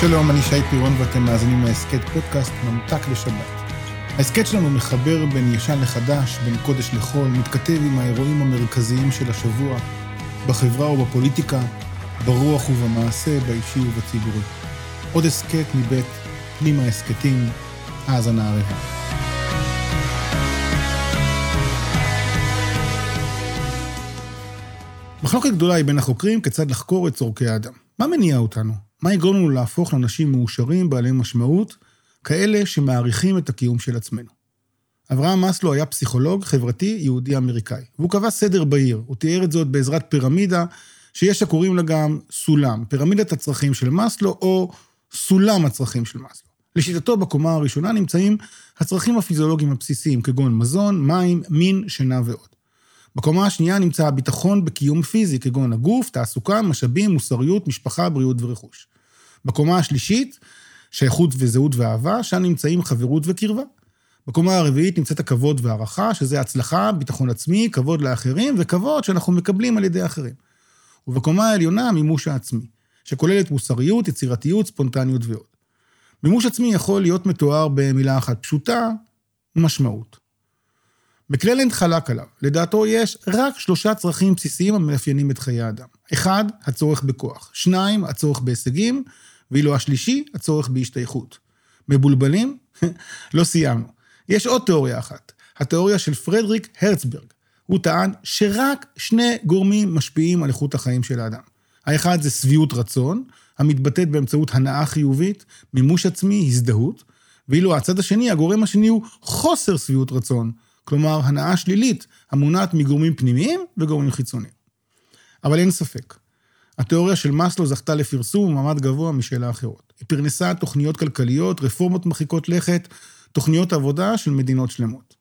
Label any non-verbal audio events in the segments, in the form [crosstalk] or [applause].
שלום, אני שי פירון ואתם מאזינים להסכת פודקאסט ממתק לשבת. ההסכת שלנו מחבר בין ישן לחדש, בין קודש לחול, מתכתב עם האירועים המרכזיים של השבוע, בחברה ובפוליטיקה, ברוח ובמעשה, באישי ובציבורי. עוד הסכת מבית פנימה הסכתים, האזנה ערבה. מחלוקת גדולה היא בין החוקרים כיצד לחקור את צורכי האדם. מה מניע אותנו? מה יגרום לנו להפוך לאנשים מאושרים, בעלי משמעות, כאלה שמעריכים את הקיום של עצמנו? אברהם מאסלו היה פסיכולוג חברתי יהודי אמריקאי, והוא קבע סדר בעיר. הוא תיאר את זאת בעזרת פירמידה, שיש הקוראים לה גם סולם, פירמידת הצרכים של מאסלו, או סולם הצרכים של מאסלו. לשיטתו, בקומה הראשונה נמצאים הצרכים הפיזיולוגיים הבסיסיים, כגון מזון, מים, מין, שינה ועוד. בקומה השנייה נמצא הביטחון בקיום פיזי, כגון הגוף, תעסוקה, משאבים, מוסריות, משפחה, בריאות ורכוש. בקומה השלישית, שייכות וזהות ואהבה, שם נמצאים חברות וקרבה. בקומה הרביעית נמצאת הכבוד והערכה, שזה הצלחה, ביטחון עצמי, כבוד לאחרים, וכבוד שאנחנו מקבלים על ידי אחרים. ובקומה העליונה, המימוש העצמי, שכוללת מוסריות, יצירתיות, ספונטניות ועוד. מימוש עצמי יכול להיות מתואר במילה אחת פשוטה, משמעות. מקללנד חלק עליו. לדעתו יש רק שלושה צרכים בסיסיים המאפיינים את חיי האדם. אחד, הצורך בכוח. שניים, הצורך בהישגים, ואילו השלישי, הצורך בהשתייכות. מבולבלים? [laughs] לא סיימנו. יש עוד תיאוריה אחת, התיאוריה של פרדריק הרצברג. הוא טען שרק שני גורמים משפיעים על איכות החיים של האדם. האחד זה שביעות רצון, המתבטאת באמצעות הנאה חיובית, מימוש עצמי, הזדהות, ואילו הצד השני, הגורם השני הוא חוסר שביעות רצון, כלומר הנאה שלילית המונעת מגורמים פנימיים וגורמים חיצוניים. אבל אין ספק, התיאוריה של מאסלו זכתה לפרסום ומעמד גבוה משאלה אחרות. היא פרנסה תוכניות כלכליות, רפורמות מרחיקות לכת, תוכניות עבודה של מדינות שלמות.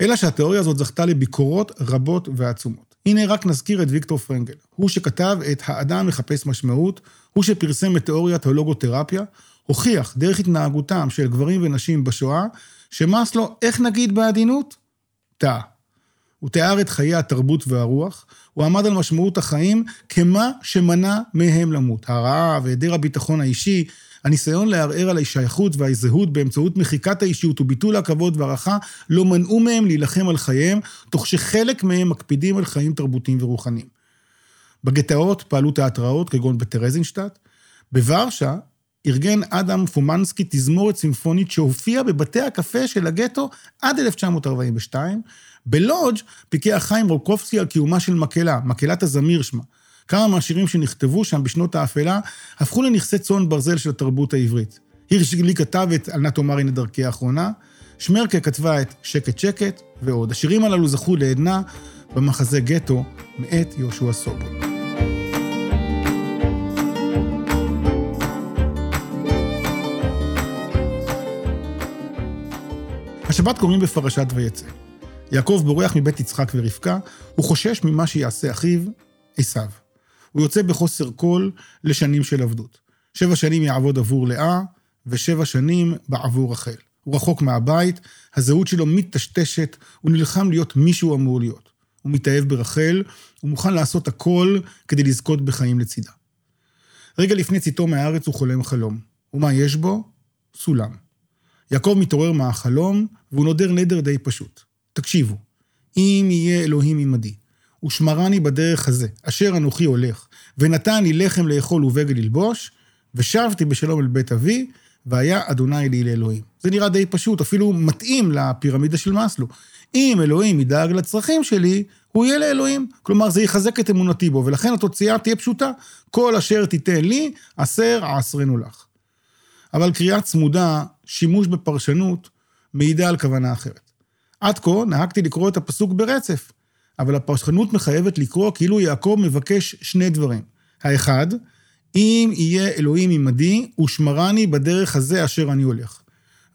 אלא שהתיאוריה הזאת זכתה לביקורות רבות ועצומות. הנה רק נזכיר את ויקטור פרנגל. הוא שכתב את האדם מחפש משמעות, הוא שפרסם את תיאוריית הלוגותרפיה, הוכיח דרך התנהגותם של גברים ונשים בשואה, שמאסלו, איך נגיד בעדינות? טעה. הוא תיאר את חיי התרבות והרוח, הוא עמד על משמעות החיים כמה שמנע מהם למות. הרעב, היעדר הביטחון האישי, הניסיון לערער על השייכות והזהות באמצעות מחיקת האישיות וביטול הכבוד והערכה, לא מנעו מהם להילחם על חייהם, תוך שחלק מהם מקפידים על חיים תרבותיים ורוחניים. בגטאות פעלו תיאטראות, כגון בטרזינשטט. בוורשה ארגן אדם פומנסקי תזמורת סימפונית שהופיעה בבתי הקפה של הגטו עד 1942. בלודג' פיקח חיים רוקובסקי על קיומה של מקהלה, מקהלת הזמיר שמה. כמה מהשירים שנכתבו שם בשנות האפלה הפכו לנכסי צאן ברזל של התרבות העברית. הירש גלי כתב את "אל נא תאמר הנה דרכי האחרונה", שמרקה כתבה את "שקט שקט" ועוד. השירים הללו זכו לעדנה במחזה גטו מאת יהושע סובול. השבת קוראים בפרשת ויצא. יעקב בורח מבית יצחק ורבקה, הוא חושש ממה שיעשה אחיו, עשיו. הוא יוצא בחוסר כל לשנים של עבדות. שבע שנים יעבוד עבור לאה, ושבע שנים בעבור רחל. הוא רחוק מהבית, הזהות שלו מטשטשת, הוא נלחם להיות מי שהוא אמור להיות. הוא מתאהב ברחל, הוא מוכן לעשות הכל כדי לזכות בחיים לצידה. רגע לפני צאתו מהארץ הוא חולם חלום. ומה יש בו? סולם. יעקב מתעורר מהחלום, והוא נודר נדר די פשוט. תקשיבו, אם יהיה אלוהים עמדי, ושמרני בדרך הזה, אשר אנוכי הולך, ונתן לי לחם לאכול ובגד ללבוש, ושבתי בשלום אל בית אבי, והיה אדוני לי לאלוהים. זה נראה די פשוט, אפילו מתאים לפירמידה של מאסלו. אם אלוהים ידאג לצרכים שלי, הוא יהיה לאלוהים. כלומר, זה יחזק את אמונתי בו, ולכן התוצאה תהיה פשוטה. כל אשר תיתן לי, עשר עשרנו לך. אבל קריאה צמודה, שימוש בפרשנות, מעידה על כוונה אחרת. עד כה נהגתי לקרוא את הפסוק ברצף, אבל הפרשנות מחייבת לקרוא כאילו יעקב מבקש שני דברים. האחד, אם יהיה אלוהים עמדי, ושמרני בדרך הזה אשר אני הולך.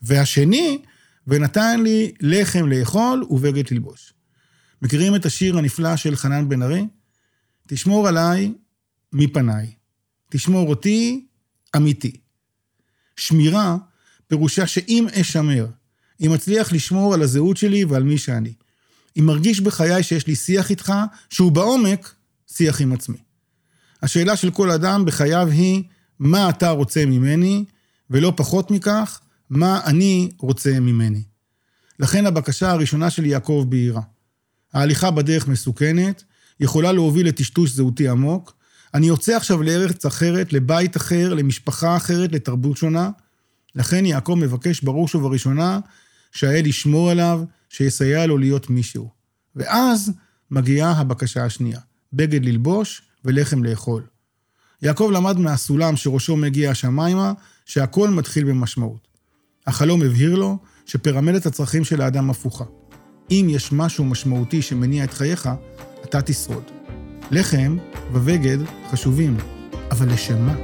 והשני, ונתן לי לחם לאכול ובגד ללבוש. מכירים את השיר הנפלא של חנן בן ארי? תשמור עליי מפניי. תשמור אותי אמיתי. שמירה פירושה שאם אשמר, אם אצליח לשמור על הזהות שלי ועל מי שאני, אם מרגיש בחיי שיש לי שיח איתך, שהוא בעומק שיח עם עצמי. השאלה של כל אדם בחייו היא, מה אתה רוצה ממני, ולא פחות מכך, מה אני רוצה ממני. לכן הבקשה הראשונה של יעקב בהירה. ההליכה בדרך מסוכנת, יכולה להוביל לטשטוש זהותי עמוק. אני יוצא עכשיו לארץ אחרת, לבית אחר, למשפחה אחרת, לתרבות שונה. לכן יעקב מבקש בראש ובראשונה שהאל ישמור עליו, שיסייע לו להיות מישהו. ואז מגיעה הבקשה השנייה, בגד ללבוש ולחם לאכול. יעקב למד מהסולם שראשו מגיע השמיימה, שהכל מתחיל במשמעות. החלום הבהיר לו שפירמדת הצרכים של האדם הפוכה. אם יש משהו משמעותי שמניע את חייך, אתה תשרוד. לחם ובגד חשובים, אבל לשם מה?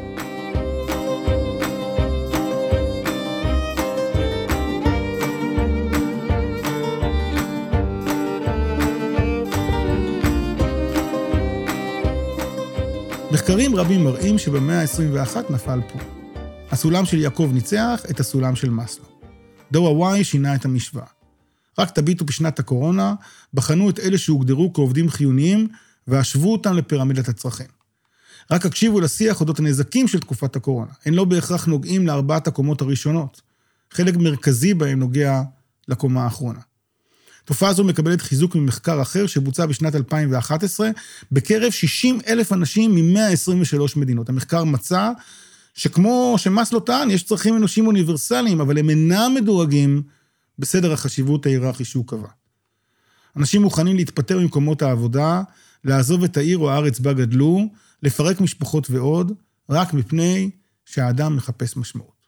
מחקרים רבים מראים שבמאה ה-21 נפל פה. הסולם של יעקב ניצח את הסולם של מאסלו. דור ה-Y שינה את המשוואה. רק תביטו בשנת הקורונה, בחנו את אלה שהוגדרו כעובדים חיוניים והשוו אותם לפירמידת הצרכים. רק הקשיבו לשיח אודות הנזקים של תקופת הקורונה. הם לא בהכרח נוגעים לארבעת הקומות הראשונות. חלק מרכזי בהם נוגע לקומה האחרונה. תופעה זו מקבלת חיזוק ממחקר אחר שבוצע בשנת 2011 בקרב 60 אלף אנשים מ-123 מדינות. המחקר מצא שכמו שמאסלו טען, יש צרכים אנושיים אוניברסליים, אבל הם אינם מדורגים בסדר החשיבות ההיררכי שהוא קבע. אנשים מוכנים להתפטר ממקומות העבודה, לעזוב את העיר או הארץ בה גדלו, לפרק משפחות ועוד, רק מפני שהאדם מחפש משמעות.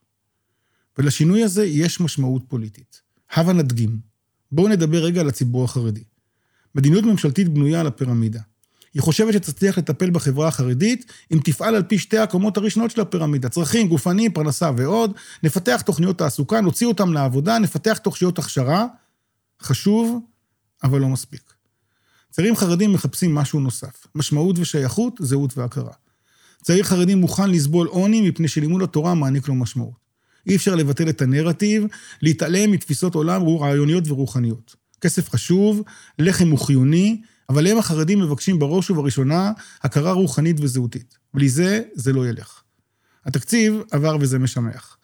ולשינוי הזה יש משמעות פוליטית. הבה נדגים. בואו נדבר רגע על הציבור החרדי. מדיניות ממשלתית בנויה על הפירמידה. היא חושבת שתצליח לטפל בחברה החרדית אם תפעל על פי שתי הקומות הראשונות של הפירמידה, צרכים, גופניים, פרנסה ועוד, נפתח תוכניות תעסוקה, נוציא אותם לעבודה, נפתח תוכניות הכשרה. חשוב, אבל לא מספיק. צעירים חרדים מחפשים משהו נוסף, משמעות ושייכות, זהות והכרה. צעיר חרדי מוכן לסבול עוני מפני שלימוד התורה מעניק לו משמעות. אי אפשר לבטל את הנרטיב, להתעלם מתפיסות עולם רעיוניות ורוחניות. כסף חשוב, לחם הוא חיוני, אבל הם החרדים מבקשים בראש ובראשונה הכרה רוחנית וזהותית. בלי זה, זה לא ילך. התקציב עבר וזה משמח.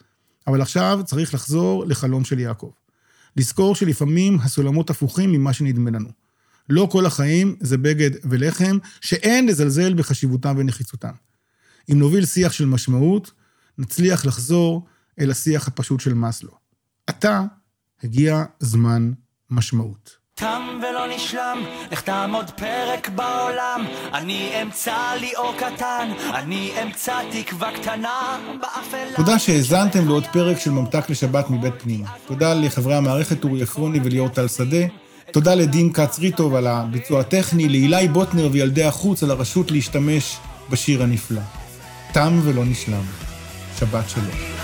אבל עכשיו צריך לחזור לחלום של יעקב. לזכור שלפעמים הסולמות הפוכים ממה שנדמה לנו. לא כל החיים זה בגד ולחם, שאין לזלזל בחשיבותם ונחיצותם. אם נוביל שיח של משמעות, נצליח לחזור אל השיח הפשוט של מאסלו. עתה הגיע זמן משמעות. תם ולא נשלם, לך תעמוד פרק בעולם. אני אמצא לי אור קטן, אני אמצא תקווה קטנה באפלה. תודה שהאזנתם לעוד פרק של ממתק לשבת מבית פנימה. תודה לחברי המערכת אורי עפרוני וליאור טל שדה. תודה לדין כץ ריטוב על הביצוע הטכני, לאילי בוטנר וילדי החוץ על הרשות להשתמש בשיר הנפלא. תם ולא נשלם. שבת שלום.